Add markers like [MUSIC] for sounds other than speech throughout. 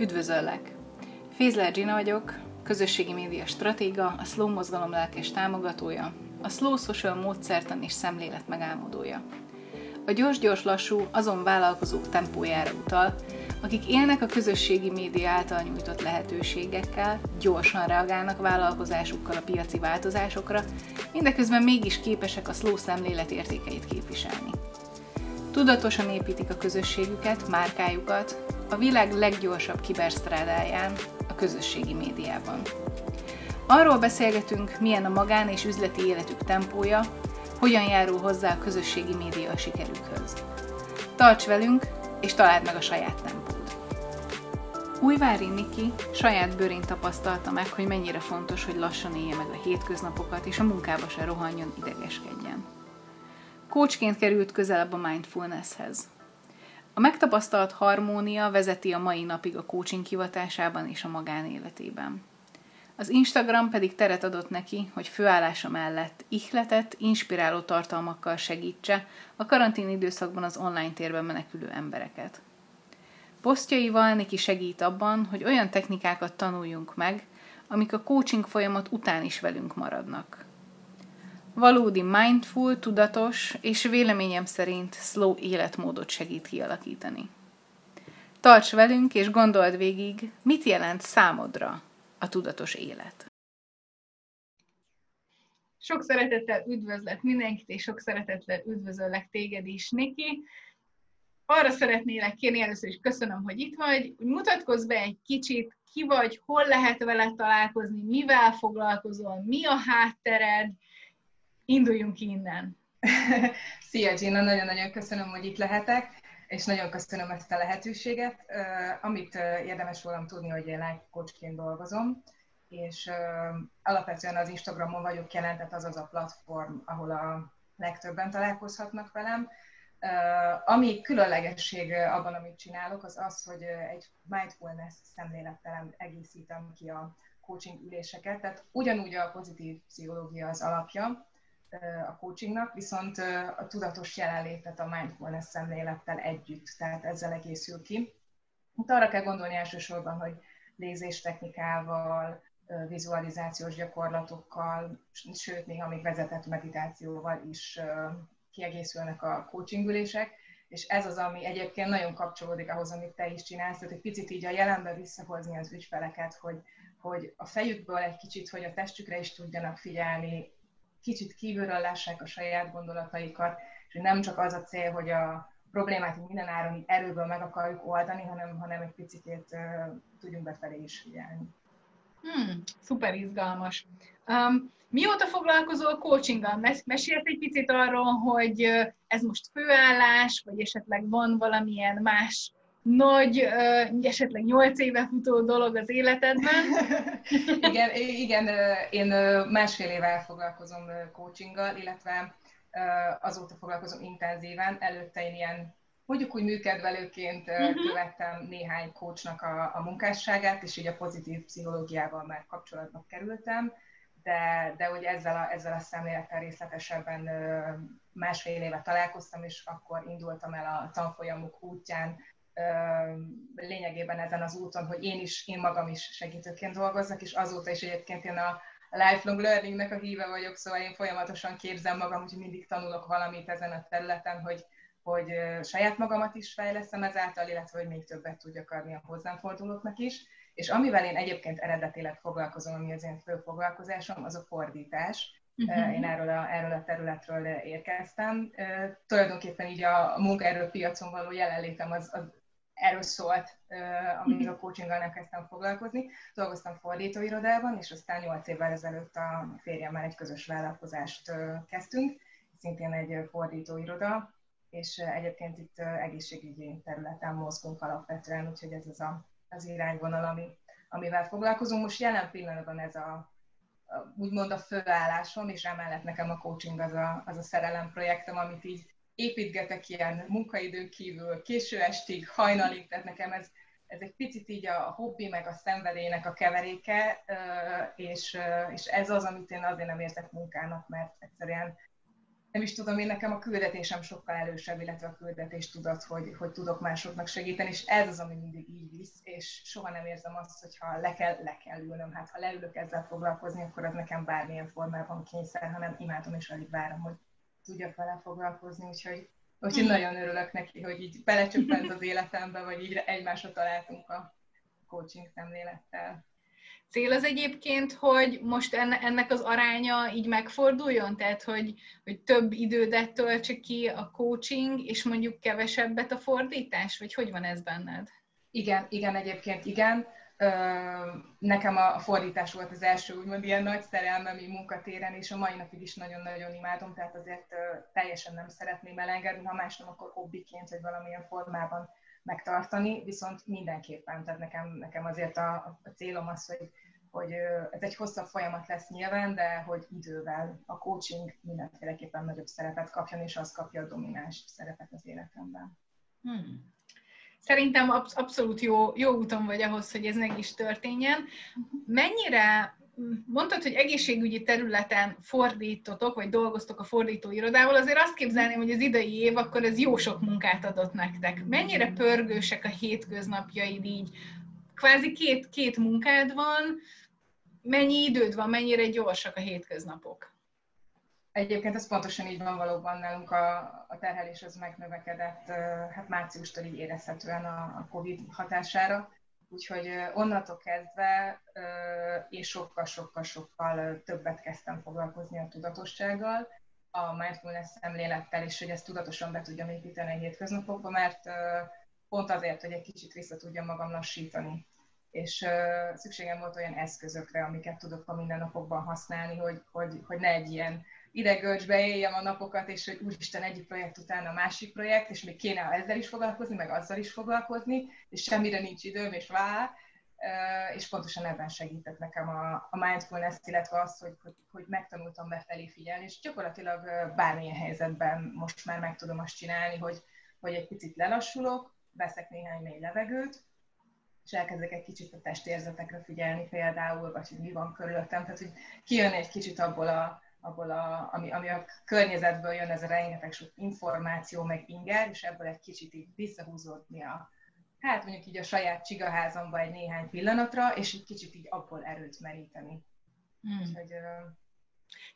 Üdvözöllek! Fézler Gina vagyok, közösségi média stratéga, a Slow mozgalom lelkes támogatója, a Slow Social módszertan és szemlélet megálmodója. A gyors-gyors lassú azon vállalkozók tempójára utal, akik élnek a közösségi média által nyújtott lehetőségekkel, gyorsan reagálnak vállalkozásukkal a piaci változásokra, mindeközben mégis képesek a slow szemlélet értékeit képviselni. Tudatosan építik a közösségüket, márkájukat, a világ leggyorsabb kibersztrádáján, a közösségi médiában. Arról beszélgetünk, milyen a magán és üzleti életük tempója, hogyan járul hozzá a közösségi média a sikerükhöz. Tarts velünk, és találd meg a saját tempód. Újvári Niki saját bőrén tapasztalta meg, hogy mennyire fontos, hogy lassan élje meg a hétköznapokat, és a munkába se rohanjon, idegeskedjen. Coachként került közelebb a mindfulnesshez. A megtapasztalt harmónia vezeti a mai napig a coaching hivatásában és a magánéletében. Az Instagram pedig teret adott neki, hogy főállása mellett ihletet, inspiráló tartalmakkal segítse a karantén időszakban az online térben menekülő embereket. Posztjaival neki segít abban, hogy olyan technikákat tanuljunk meg, amik a coaching folyamat után is velünk maradnak. Valódi mindful, tudatos és véleményem szerint slow életmódot segít kialakítani. Tarts velünk és gondold végig, mit jelent számodra a tudatos élet. Sok szeretettel üdvözlek mindenkit, és sok szeretettel üdvözöllek téged is, Niki. Arra szeretnélek kérni először is köszönöm, hogy itt vagy, mutatkozz be egy kicsit, ki vagy, hol lehet veled találkozni, mivel foglalkozol, mi a háttered, induljunk innen. [LAUGHS] Szia Gina, nagyon-nagyon köszönöm, hogy itt lehetek és nagyon köszönöm ezt a lehetőséget. Amit érdemes rólam tudni, hogy én life coachként dolgozom, és alapvetően az Instagramon vagyok jelen, tehát az az a platform, ahol a legtöbben találkozhatnak velem. Ami különlegesség abban, amit csinálok, az az, hogy egy mindfulness szemlélettel egészítem ki a coaching üléseket, tehát ugyanúgy a pozitív pszichológia az alapja, a coachingnak, viszont a tudatos jelenlétet a mindfulness szemlélettel együtt, tehát ezzel egészül ki. Itt arra kell gondolni elsősorban, hogy lézéstechnikával, vizualizációs gyakorlatokkal, sőt, néha még vezetett meditációval is kiegészülnek a coaching ülések, és ez az, ami egyébként nagyon kapcsolódik ahhoz, amit te is csinálsz, tehát egy picit így a jelenbe visszahozni az ügyfeleket, hogy, hogy a fejükből egy kicsit, hogy a testükre is tudjanak figyelni, kicsit kívülről lássák a saját gondolataikat, és nem csak az a cél, hogy a problémát minden áron erőből meg akarjuk oldani, hanem, hanem egy picit uh, tudjunk befelé is figyelni. Hmm, szuper izgalmas. Um, mióta foglalkozol coachinggal? Mesélsz egy picit arról, hogy ez most főállás, vagy esetleg van valamilyen más nagy, esetleg nyolc éve futó dolog az életedben. [LAUGHS] igen, igen, én másfél éve foglalkozom coachinggal, illetve azóta foglalkozom intenzíven. Előtte én ilyen mondjuk úgy műkedvelőként uh-huh. követtem néhány coachnak a, a munkásságát, és így a pozitív pszichológiával már kapcsolatba kerültem, de, de hogy ezzel a, ezzel a szemlélettel részletesebben másfél éve találkoztam, és akkor indultam el a tanfolyamok útján, lényegében ezen az úton, hogy én is, én magam is segítőként dolgozzak, és azóta is egyébként én a lifelong learningnek a híve vagyok, szóval én folyamatosan képzem magam, hogy mindig tanulok valamit ezen a területen, hogy, hogy saját magamat is fejleszem ezáltal, illetve hogy még többet tudjak adni a hozzám fordulóknak is. És amivel én egyébként eredetileg foglalkozom, ami az én fő foglalkozásom, az a fordítás. Uh-huh. Én erről a, erről a területről érkeztem. Tulajdonképpen így a munkaerőpiacon való jelenlétem az, az erről szólt, amíg a coachinggal nem kezdtem foglalkozni. Dolgoztam fordítóirodában, és aztán 8 évvel ezelőtt a férjemmel egy közös vállalkozást kezdtünk, szintén egy fordítóiroda, és egyébként itt egészségügyi területen mozgunk alapvetően, úgyhogy ez az a, az irányvonal, ami, amivel foglalkozunk. Most jelen pillanatban ez a, úgymond a főállásom, és emellett nekem a coaching az a, az a szerelem projektem, amit így építgetek ilyen munkaidőn kívül, késő estig, hajnalig, tehát nekem ez, ez egy picit így a hobbi, meg a szenvedélynek a keveréke, és, és ez az, amit én azért nem érzek munkának, mert egyszerűen nem is tudom, én nekem a küldetésem sokkal elősebb, illetve a küldetés tudat, hogy, hogy tudok másoknak segíteni, és ez az, ami mindig így visz, és soha nem érzem azt, hogyha le kell, le kell ülnöm. Hát ha leülök ezzel foglalkozni, akkor az nekem bármilyen formában kényszer, hanem imádom, és alig várom, hogy tudjak vele foglalkozni, úgyhogy, úgyhogy hmm. nagyon örülök neki, hogy így belecsöppent az életembe, vagy így egymásra találtunk a coaching szemlélettel. Cél az egyébként, hogy most ennek az aránya így megforduljon, tehát hogy, hogy több idődet töltse ki a coaching, és mondjuk kevesebbet a fordítás, vagy hogy van ez benned? Igen, igen, egyébként igen. Nekem a fordítás volt az első úgymond ilyen nagy szerelmem így munkatéren, és a mai napig is nagyon-nagyon imádom, tehát azért teljesen nem szeretném elengedni, ha más nem, akkor hobbiként, vagy valamilyen formában megtartani, viszont mindenképpen, tehát nekem, nekem azért a, a célom az, hogy, hogy ez egy hosszabb folyamat lesz nyilván, de hogy idővel a coaching mindenféleképpen nagyobb szerepet kapjon, és az kapja a domináns szerepet az életemben. Hmm. Szerintem absz- abszolút jó, jó úton vagy ahhoz, hogy ez meg is történjen. Mennyire mondtad, hogy egészségügyi területen fordítotok, vagy dolgoztok a fordítóirodával, azért azt képzelném, hogy az idei év akkor ez jó sok munkát adott nektek. Mennyire pörgősek a hétköznapjaid így? Kvázi két, két munkád van, mennyi időd van, mennyire gyorsak a hétköznapok? Egyébként ez pontosan így van valóban nálunk a, a terhelés az megnövekedett, hát márciustól így érezhetően a, a Covid hatására Úgyhogy onnantól kezdve én sokkal-sokkal-sokkal többet kezdtem foglalkozni a tudatossággal, a mindfulness szemlélettel, és hogy ezt tudatosan be tudjam építeni a hétköznapokba, mert pont azért, hogy egy kicsit vissza tudjam magam lassítani. És szükségem volt olyan eszközökre, amiket tudok a mindennapokban használni, hogy, hogy, hogy ne egy ilyen idegölcsbe éljem a napokat, és hogy úristen egyik projekt után a másik projekt, és még kéne ezzel is foglalkozni, meg azzal is foglalkozni, és semmire nincs időm, és vár, és pontosan ebben segített nekem a, a mindfulness, illetve az, hogy, hogy, hogy megtanultam befelé figyelni, és gyakorlatilag bármilyen helyzetben most már meg tudom azt csinálni, hogy, hogy egy picit lelassulok, veszek néhány mély levegőt, és elkezdek egy kicsit a testérzetekre figyelni például, vagy hogy mi van körülöttem, tehát hogy kijön egy kicsit abból a, abból a, ami, ami a környezetből jön, ez a rengeteg sok információ, meg inger, és ebből egy kicsit így visszahúzódni a, hát mondjuk így a saját csigaházamba egy néhány pillanatra, és egy kicsit így abból erőt meríteni. Hmm. Úgyhogy, uh...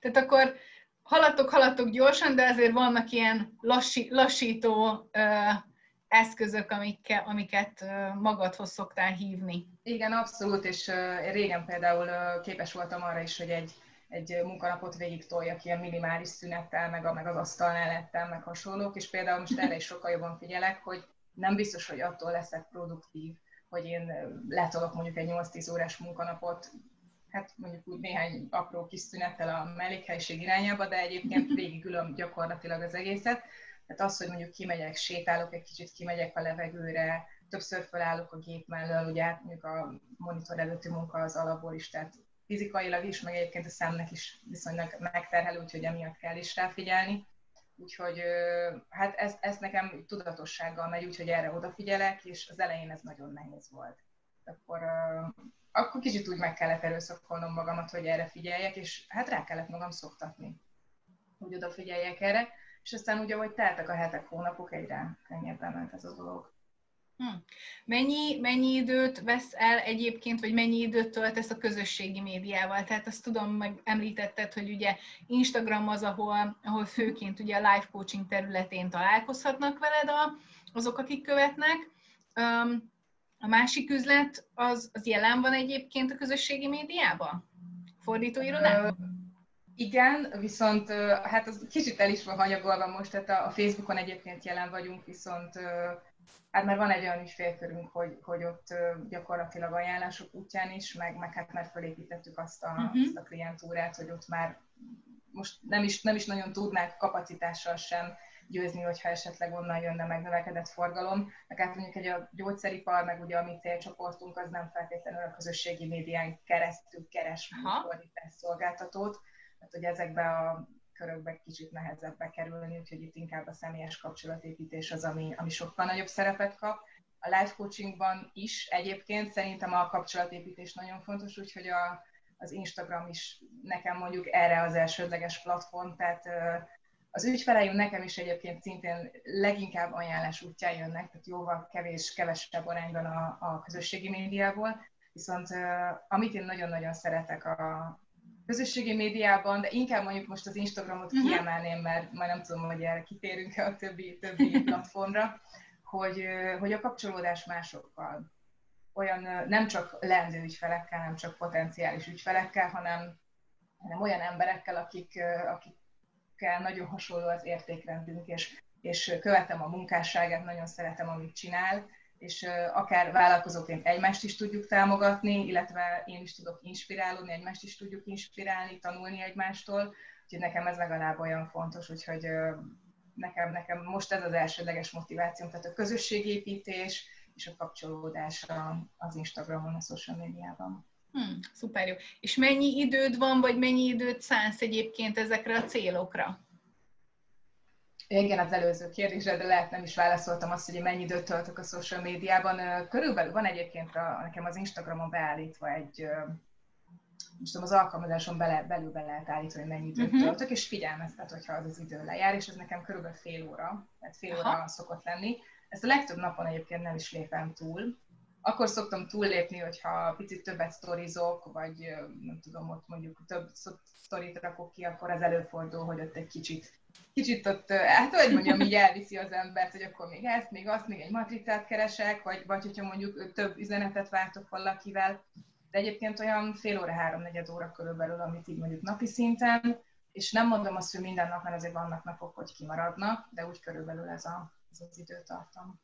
Tehát akkor haladtok, haladtok gyorsan, de azért vannak ilyen lassi, lassító uh, eszközök, amikke, amiket uh, magadhoz szoktál hívni. Igen, abszolút, és uh, régen például uh, képes voltam arra is, hogy egy egy munkanapot végig toljak ilyen minimális szünettel, meg, a, meg az asztalnál lettem, meg hasonlók, és például most erre is sokkal jobban figyelek, hogy nem biztos, hogy attól leszek produktív, hogy én letolok mondjuk egy 8-10 órás munkanapot, hát mondjuk úgy néhány apró kis szünettel a mellékhelyiség irányába, de egyébként végigülöm gyakorlatilag az egészet. Tehát az, hogy mondjuk kimegyek, sétálok egy kicsit, kimegyek a levegőre, többször felállok a gép mellől, ugye hát mondjuk a monitor előtti munka az alapból is, tehát fizikailag is, meg egyébként a szemnek is viszonylag megterhelő, úgyhogy emiatt kell is ráfigyelni. Úgyhogy hát ez, ez nekem tudatossággal megy, úgyhogy erre odafigyelek, és az elején ez nagyon nehéz volt. Akkor, akkor kicsit úgy meg kellett erőszakolnom magamat, hogy erre figyeljek, és hát rá kellett magam szoktatni, hogy odafigyeljek erre, és aztán ugye, hogy teltek a hetek, hónapok, egyre könnyebben ment ez a dolog. Hm. Mennyi, mennyi időt vesz el egyébként, vagy mennyi időt töltesz a közösségi médiával? Tehát azt tudom, meg említetted, hogy ugye Instagram az, ahol, ahol főként ugye a life coaching területén találkozhatnak veled a, azok, akik követnek. A másik üzlet az, az jelen van egyébként a közösségi médiában? Fordítóirodában? Igen, viszont hát az kicsit el is van hanyagolva most, tehát a Facebookon egyébként jelen vagyunk, viszont hát már van egy olyan ügyfélkörünk, hogy, hogy ott gyakorlatilag ajánlások útján is, meg, meg hát már felépítettük azt a, uh-huh. azt a klientúrát, hogy ott már most nem is, nem is nagyon tudnák kapacitással sem győzni, hogyha esetleg onnan jönne meg növekedett forgalom. Meg hát mondjuk egy a gyógyszeripar, meg ugye a mi célcsoportunk az nem feltétlenül a közösségi médián keresztül keres fordítás szolgáltatót. Tehát, hogy ezekbe a körökbe kicsit nehezebb bekerülni, úgyhogy itt inkább a személyes kapcsolatépítés az, ami, ami sokkal nagyobb szerepet kap. A life coachingban is egyébként szerintem a kapcsolatépítés nagyon fontos, úgyhogy a, az Instagram is nekem mondjuk erre az elsődleges platform, tehát Az ügyfeleim nekem is egyébként szintén leginkább ajánlás útján jönnek, tehát jóval kevés, kevesebb arányban a, a közösségi médiából, viszont amit én nagyon-nagyon szeretek a közösségi médiában, de inkább mondjuk most az Instagramot uh-huh. kiemelném, mert majd nem tudom, hogy erre kitérünk-e a többi, többi [LAUGHS] platformra, hogy, hogy a kapcsolódás másokkal, olyan nem csak lendő ügyfelekkel, nem csak potenciális ügyfelekkel, hanem, hanem olyan emberekkel, akik, akikkel nagyon hasonló az értékrendünk, és, és követem a munkásságát, nagyon szeretem, amit csinál, és akár vállalkozóként egymást is tudjuk támogatni, illetve én is tudok inspirálódni, egymást is tudjuk inspirálni, tanulni egymástól, úgyhogy nekem ez legalább olyan fontos, úgyhogy nekem, nekem most ez az elsődleges motivációm, tehát a közösségépítés és a kapcsolódás az Instagramon, a social médiában. Hmm, szuper jó. És mennyi időd van, vagy mennyi időt szánsz egyébként ezekre a célokra? Igen, az előző kérdésre, de lehet nem is válaszoltam azt, hogy mennyi időt töltök a social médiában. Körülbelül van egyébként a, nekem az Instagramon beállítva egy, most tudom, az alkalmazáson bele, belül be lehet állítani, hogy mennyi időt uh-huh. töltök, és figyelmeztet, hogyha az az idő lejár, és ez nekem körülbelül fél óra, tehát fél Aha. óra szokott lenni. Ezt a legtöbb napon egyébként nem is lépem túl. Akkor szoktam túllépni, hogyha picit többet sztorizok, vagy nem tudom, ott mondjuk több sztorit rakok ki, akkor az előfordul, hogy ott egy kicsit kicsit ott, hát hogy mondjam, így elviszi az embert, hogy akkor még ezt, még azt, még egy matricát keresek, vagy, vagy hogyha mondjuk több üzenetet váltok valakivel, de egyébként olyan fél óra, háromnegyed óra körülbelül, amit így mondjuk napi szinten, és nem mondom azt, hogy minden nap, mert azért vannak napok, hogy kimaradnak, de úgy körülbelül ez, a, ez az időtartam.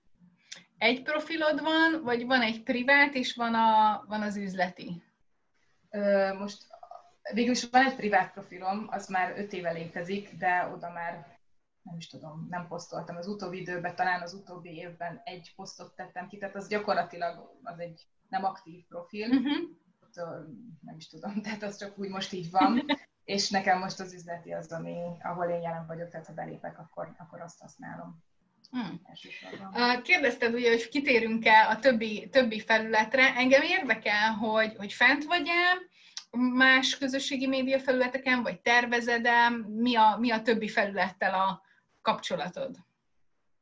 Egy profilod van, vagy van egy privát, és van, a, van az üzleti? Most végül is van egy privát profilom, az már öt éve létezik, de oda már nem is tudom, nem posztoltam az utóbbi időben, talán az utóbbi évben egy posztot tettem ki, tehát az gyakorlatilag az egy nem aktív profil, uh-huh. nem is tudom, [LAUGHS] tehát az csak úgy most így van, [LAUGHS] és nekem most az üzleti az, ami, ahol én jelen vagyok, tehát ha belépek, akkor, akkor azt használom. Hmm. Kérdezted ugye, hogy kitérünk-e a többi, többi felületre. Engem érdekel, hogy, hogy fent vagy-e, más közösségi média felületeken, vagy tervezed-e? Mi a, mi a többi felülettel a kapcsolatod?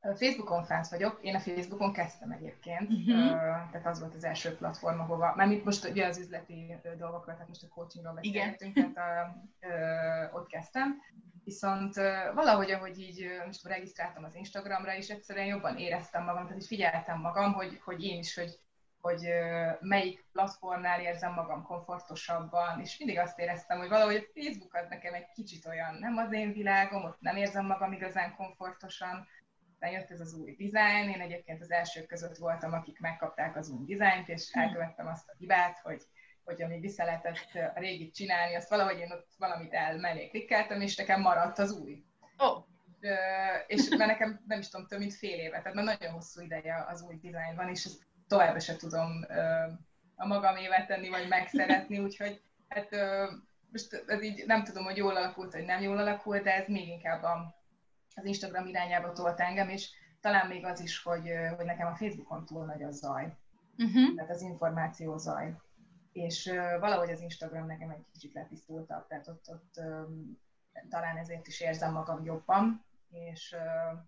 Facebookon fent vagyok, én a Facebookon kezdtem egyébként, uh-huh. tehát az volt az első platform, ahova, mert itt most ugye az üzleti dolgokról, tehát most a coachingról beszélgetünk, tehát a, ö, ott kezdtem, viszont valahogy, ahogy így most regisztráltam az Instagramra, és egyszerűen jobban éreztem magam, tehát így figyeltem magam, hogy, hogy én is, hogy hogy melyik platformnál érzem magam komfortosabban, és mindig azt éreztem, hogy valahogy a Facebook az nekem egy kicsit olyan, nem az én világom, ott nem érzem magam igazán komfortosan, de jött ez az új dizájn, én egyébként az elsők között voltam, akik megkapták az új dizájnt, és hm. elkövettem azt a hibát, hogy hogy amíg vissza lehetett a régit csinálni, azt valahogy én ott valamit el mellé klikkeltem, és nekem maradt az új. Oh. És mert nekem nem is tudom, több mint fél éve, tehát már nagyon hosszú ideje az új dizájn van, és ezt továbbra se tudom a magam évet tenni, vagy megszeretni, [LAUGHS] úgyhogy hát most ez így nem tudom, hogy jól alakult, vagy nem jól alakult, de ez még inkább a, az Instagram irányába tolt engem, és talán még az is, hogy, hogy nekem a Facebookon túl nagy a zaj. Uh-huh. Tehát az információ zaj. És uh, valahogy az Instagram nekem egy kicsit letisztultabb, tehát ott, ott um, talán ezért is érzem magam jobban, és, uh,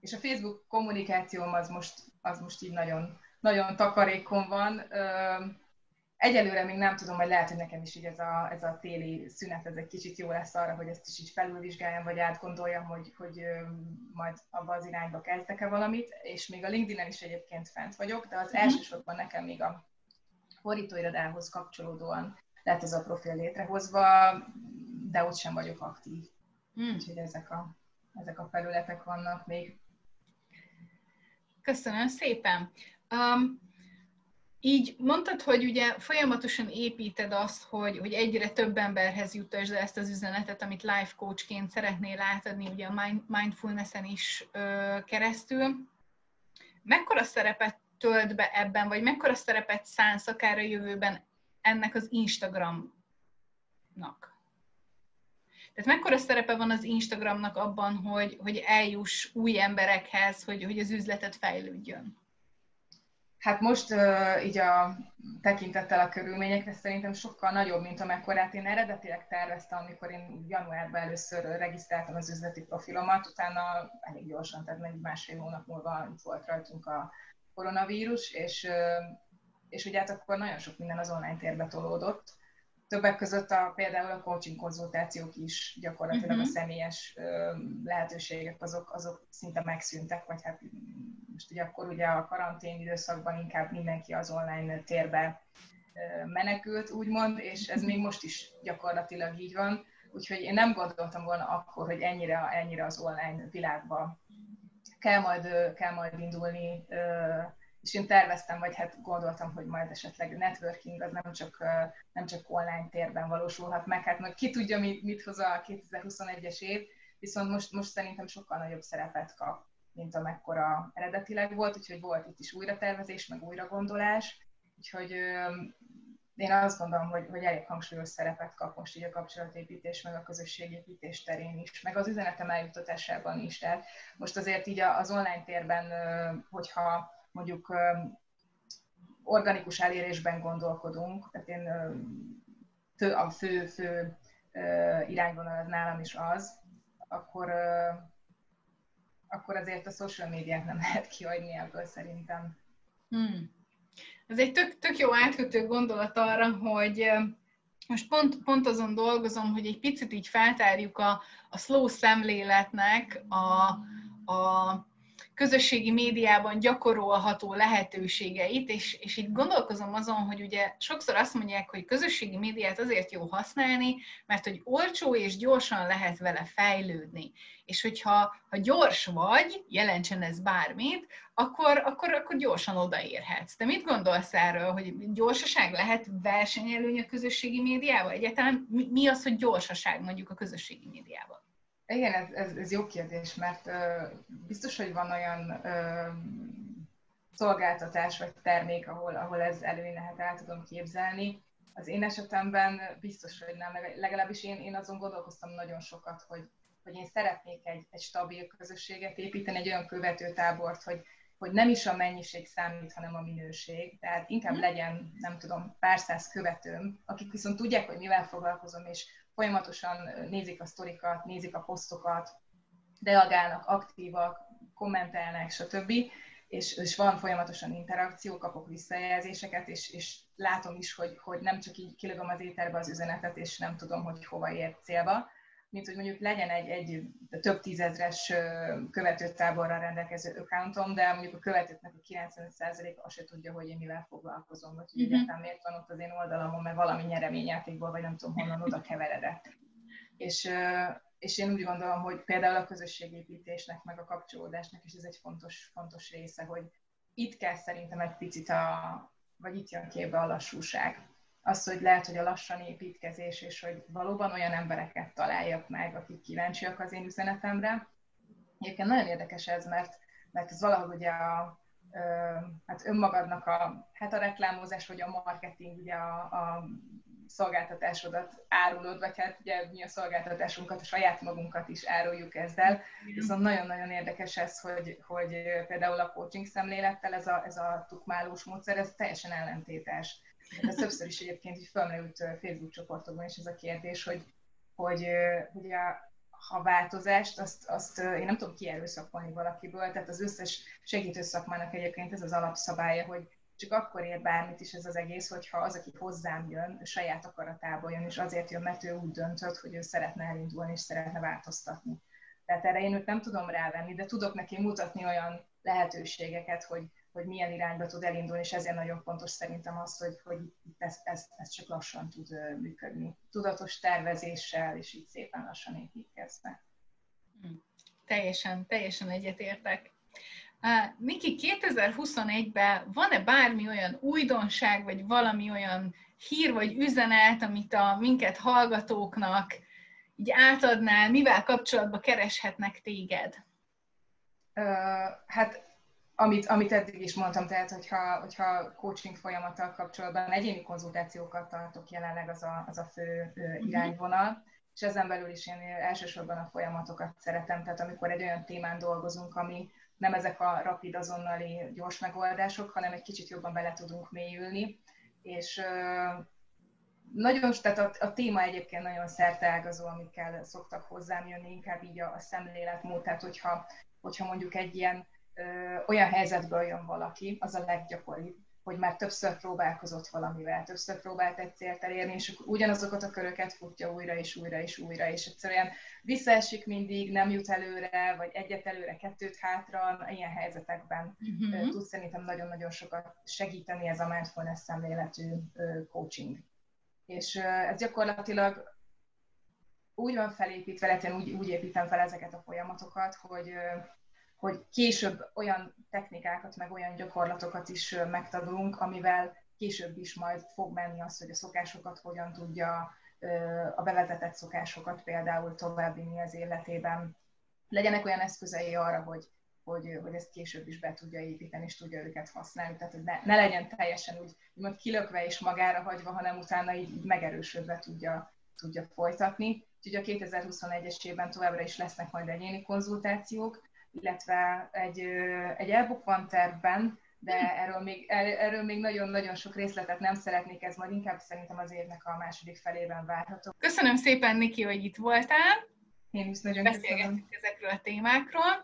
és a Facebook kommunikációm az most, az most így nagyon nagyon takarékon van. Egyelőre még nem tudom, hogy lehet, hogy nekem is így ez a, ez a téli szünet, ez egy kicsit jó lesz arra, hogy ezt is így felülvizsgáljam, vagy átgondoljam, hogy, hogy majd abba az irányba kezdek-e valamit, és még a LinkedIn-en is egyébként fent vagyok, de az mm-hmm. elsősorban nekem még a fordítóirodához kapcsolódóan lett ez a profil létrehozva, de ott sem vagyok aktív. Mm. Úgyhogy ezek a, ezek a felületek vannak még. Köszönöm szépen! Um, így mondtad, hogy ugye folyamatosan építed azt, hogy, hogy egyre több emberhez jutasd ezt az üzenetet, amit life coachként szeretnél átadni, ugye a mindfulness-en is ö, keresztül. Mekkora szerepet tölt be ebben, vagy mekkora szerepet szánsz akár a jövőben ennek az Instagramnak? Tehát mekkora szerepe van az Instagramnak abban, hogy, hogy eljuss új emberekhez, hogy, hogy az üzletet fejlődjön? Hát most uh, így a tekintettel a körülményekre szerintem sokkal nagyobb, mint amekkorát én eredetileg terveztem, amikor én januárban először regisztráltam az üzleti profilomat, utána elég gyorsan, tehát meg másfél hónap múlva volt rajtunk a koronavírus, és, és ugye hát akkor nagyon sok minden az online térbe tolódott, Többek között a, például a coaching konzultációk is gyakorlatilag uh-huh. a mhm. személyes ö, lehetőségek azok, azok szinte megszűntek, vagy hát most ugye akkor ugye a karantén időszakban inkább mindenki az online térbe ö, menekült, úgymond, és ez még most is gyakorlatilag így van. Úgyhogy én nem gondoltam volna akkor, hogy ennyire, ennyire az online világba kell majd, kell majd indulni és én terveztem, vagy hát gondoltam, hogy majd esetleg networking az nem csak, nem csak online térben valósulhat meg, hát majd ki tudja, mit, mit hoz a 2021-es év, viszont most, most szerintem sokkal nagyobb szerepet kap, mint amekkora eredetileg volt, úgyhogy volt itt is újratervezés, meg újragondolás, úgyhogy én azt gondolom, hogy, hogy elég hangsúlyos szerepet kap most így a kapcsolatépítés, meg a közösségépítés terén is, meg az üzenetem eljuttatásában is. Tehát most azért így az online térben, hogyha mondjuk organikus elérésben gondolkodunk, tehát én a fő, fő irányvonal az nálam is az, akkor, akkor azért a social médiát nem [LAUGHS] lehet kihagyni ebből szerintem. Hmm. Ez egy tök, tök jó átkötő gondolat arra, hogy most pont, pont azon dolgozom, hogy egy picit így feltárjuk a, a slow szemléletnek a, a közösségi médiában gyakorolható lehetőségeit, és, és így gondolkozom azon, hogy ugye sokszor azt mondják, hogy közösségi médiát azért jó használni, mert hogy olcsó és gyorsan lehet vele fejlődni. És hogyha ha gyors vagy, jelentsen ez bármit, akkor, akkor, akkor gyorsan odaérhetsz. Te mit gondolsz erről, hogy gyorsaság lehet versenyelőny a közösségi médiával? Egyáltalán mi, mi az, hogy gyorsaság mondjuk a közösségi médiában? Igen, ez, ez, ez jó kérdés, mert uh, biztos, hogy van olyan uh, szolgáltatás vagy termék, ahol, ahol ez előnylehet, el tudom képzelni. Az én esetemben biztos, hogy nem, legalábbis én, én azon gondolkoztam nagyon sokat, hogy, hogy én szeretnék egy, egy stabil közösséget építeni, egy olyan követőtábort, hogy, hogy nem is a mennyiség számít, hanem a minőség. Tehát inkább mhm. legyen, nem tudom, pár száz követőm, akik viszont tudják, hogy mivel foglalkozom, és folyamatosan nézik a sztorikat, nézik a posztokat, reagálnak, aktívak, kommentelnek, stb. És, és van folyamatosan interakció, kapok visszajelzéseket, és, és látom is, hogy, hogy nem csak így kilögöm az éterbe az üzenetet, és nem tudom, hogy hova ér célba, mint hogy mondjuk legyen egy, egy több tízezres követőtáborral rendelkező accountom, de mondjuk a követőknek a 95%-a azt se tudja, hogy én mivel foglalkozom, vagy hogy uh-huh. egyáltalán miért van ott az én oldalamon, mert valami nyereményjátékból, vagy nem tudom honnan oda keveredett. És, és én úgy gondolom, hogy például a közösségépítésnek, meg a kapcsolódásnak is ez egy fontos, fontos része, hogy itt kell szerintem egy picit a, vagy itt jön képbe a lassúság az, hogy lehet, hogy a lassan építkezés, és hogy valóban olyan embereket találjak meg, akik kíváncsiak az én üzenetemre. Egyébként nagyon érdekes ez, mert, mert ez valahogy ugye a, hát önmagadnak a, hát a reklámozás, vagy a marketing, ugye a, a szolgáltatásodat árulod, vagy hát ugye mi a szolgáltatásunkat, a saját magunkat is áruljuk ezzel. Viszont nagyon-nagyon érdekes ez, hogy, hogy például a coaching szemlélettel ez a, ez a tukmálós módszer, ez teljesen ellentétes. Ez többször is egyébként így felmerült Facebook csoportokban is ez a kérdés, hogy, hogy, hogy a, ha változást, azt, azt én nem tudom kierőszakolni valakiből, tehát az összes segítő szakmának egyébként ez az alapszabálya, hogy csak akkor ér bármit is ez az egész, hogyha az, aki hozzám jön, saját akaratából jön, és azért jön, mert ő úgy döntött, hogy ő szeretne elindulni, és szeretne változtatni. Tehát erre én őt nem tudom rávenni, de tudok neki mutatni olyan lehetőségeket, hogy, hogy milyen irányba tud elindulni, és ezért nagyon fontos szerintem az, hogy, hogy ez, ez, ez csak lassan tud működni. Tudatos tervezéssel, és így szépen lassan építkezve. Hm. Teljesen, teljesen egyetértek. Miki, 2021-ben van-e bármi olyan újdonság, vagy valami olyan hír vagy üzenet, amit a minket hallgatóknak így átadnál, mivel kapcsolatban kereshetnek téged? Uh, hát amit, amit eddig is mondtam, tehát hogyha, hogyha coaching folyamattal kapcsolatban egyéni konzultációkat tartok jelenleg, az a, az a fő uh, irányvonal, és ezen belül is én elsősorban a folyamatokat szeretem, tehát amikor egy olyan témán dolgozunk, ami, nem ezek a rapid, azonnali, gyors megoldások, hanem egy kicsit jobban bele tudunk mélyülni, és nagyon, tehát a, a téma egyébként nagyon szerteágazó, amikkel szoktak hozzám jönni, inkább így a, a szemléletmód, tehát hogyha, hogyha mondjuk egy ilyen ö, olyan helyzetből jön valaki, az a leggyakoribb, hogy már többször próbálkozott valamivel, többször próbált egy célt elérni, és ugyanazokat a köröket futja újra és újra és újra, és egyszerűen visszaesik mindig, nem jut előre, vagy egyet előre, kettőt hátra, ilyen helyzetekben uh-huh. tud szerintem nagyon-nagyon sokat segíteni ez a mindfulness szemléletű coaching. És ez gyakorlatilag úgy van felépítve, lehet én úgy, úgy építem fel ezeket a folyamatokat, hogy hogy később olyan technikákat, meg olyan gyakorlatokat is megtanulunk, amivel később is majd fog menni az, hogy a szokásokat hogyan tudja, a bevezetett szokásokat például továbbvinni az életében. Legyenek olyan eszközei arra, hogy, hogy, hogy ezt később is be tudja építeni, és tudja őket használni. Tehát, hogy ne, ne legyen teljesen úgy, úgymond kilökve és magára hagyva, hanem utána így, megerősödve tudja, tudja folytatni. Úgyhogy a 2021-es évben továbbra is lesznek majd egyéni konzultációk, illetve egy, egy e-book van tervben, de hm. erről még, erről még nagyon-nagyon sok részletet nem szeretnék, ez majd inkább szerintem az évnek a második felében várható. Köszönöm szépen, Niki, hogy itt voltál. Én is nagyon köszönöm. ezekről a témákról.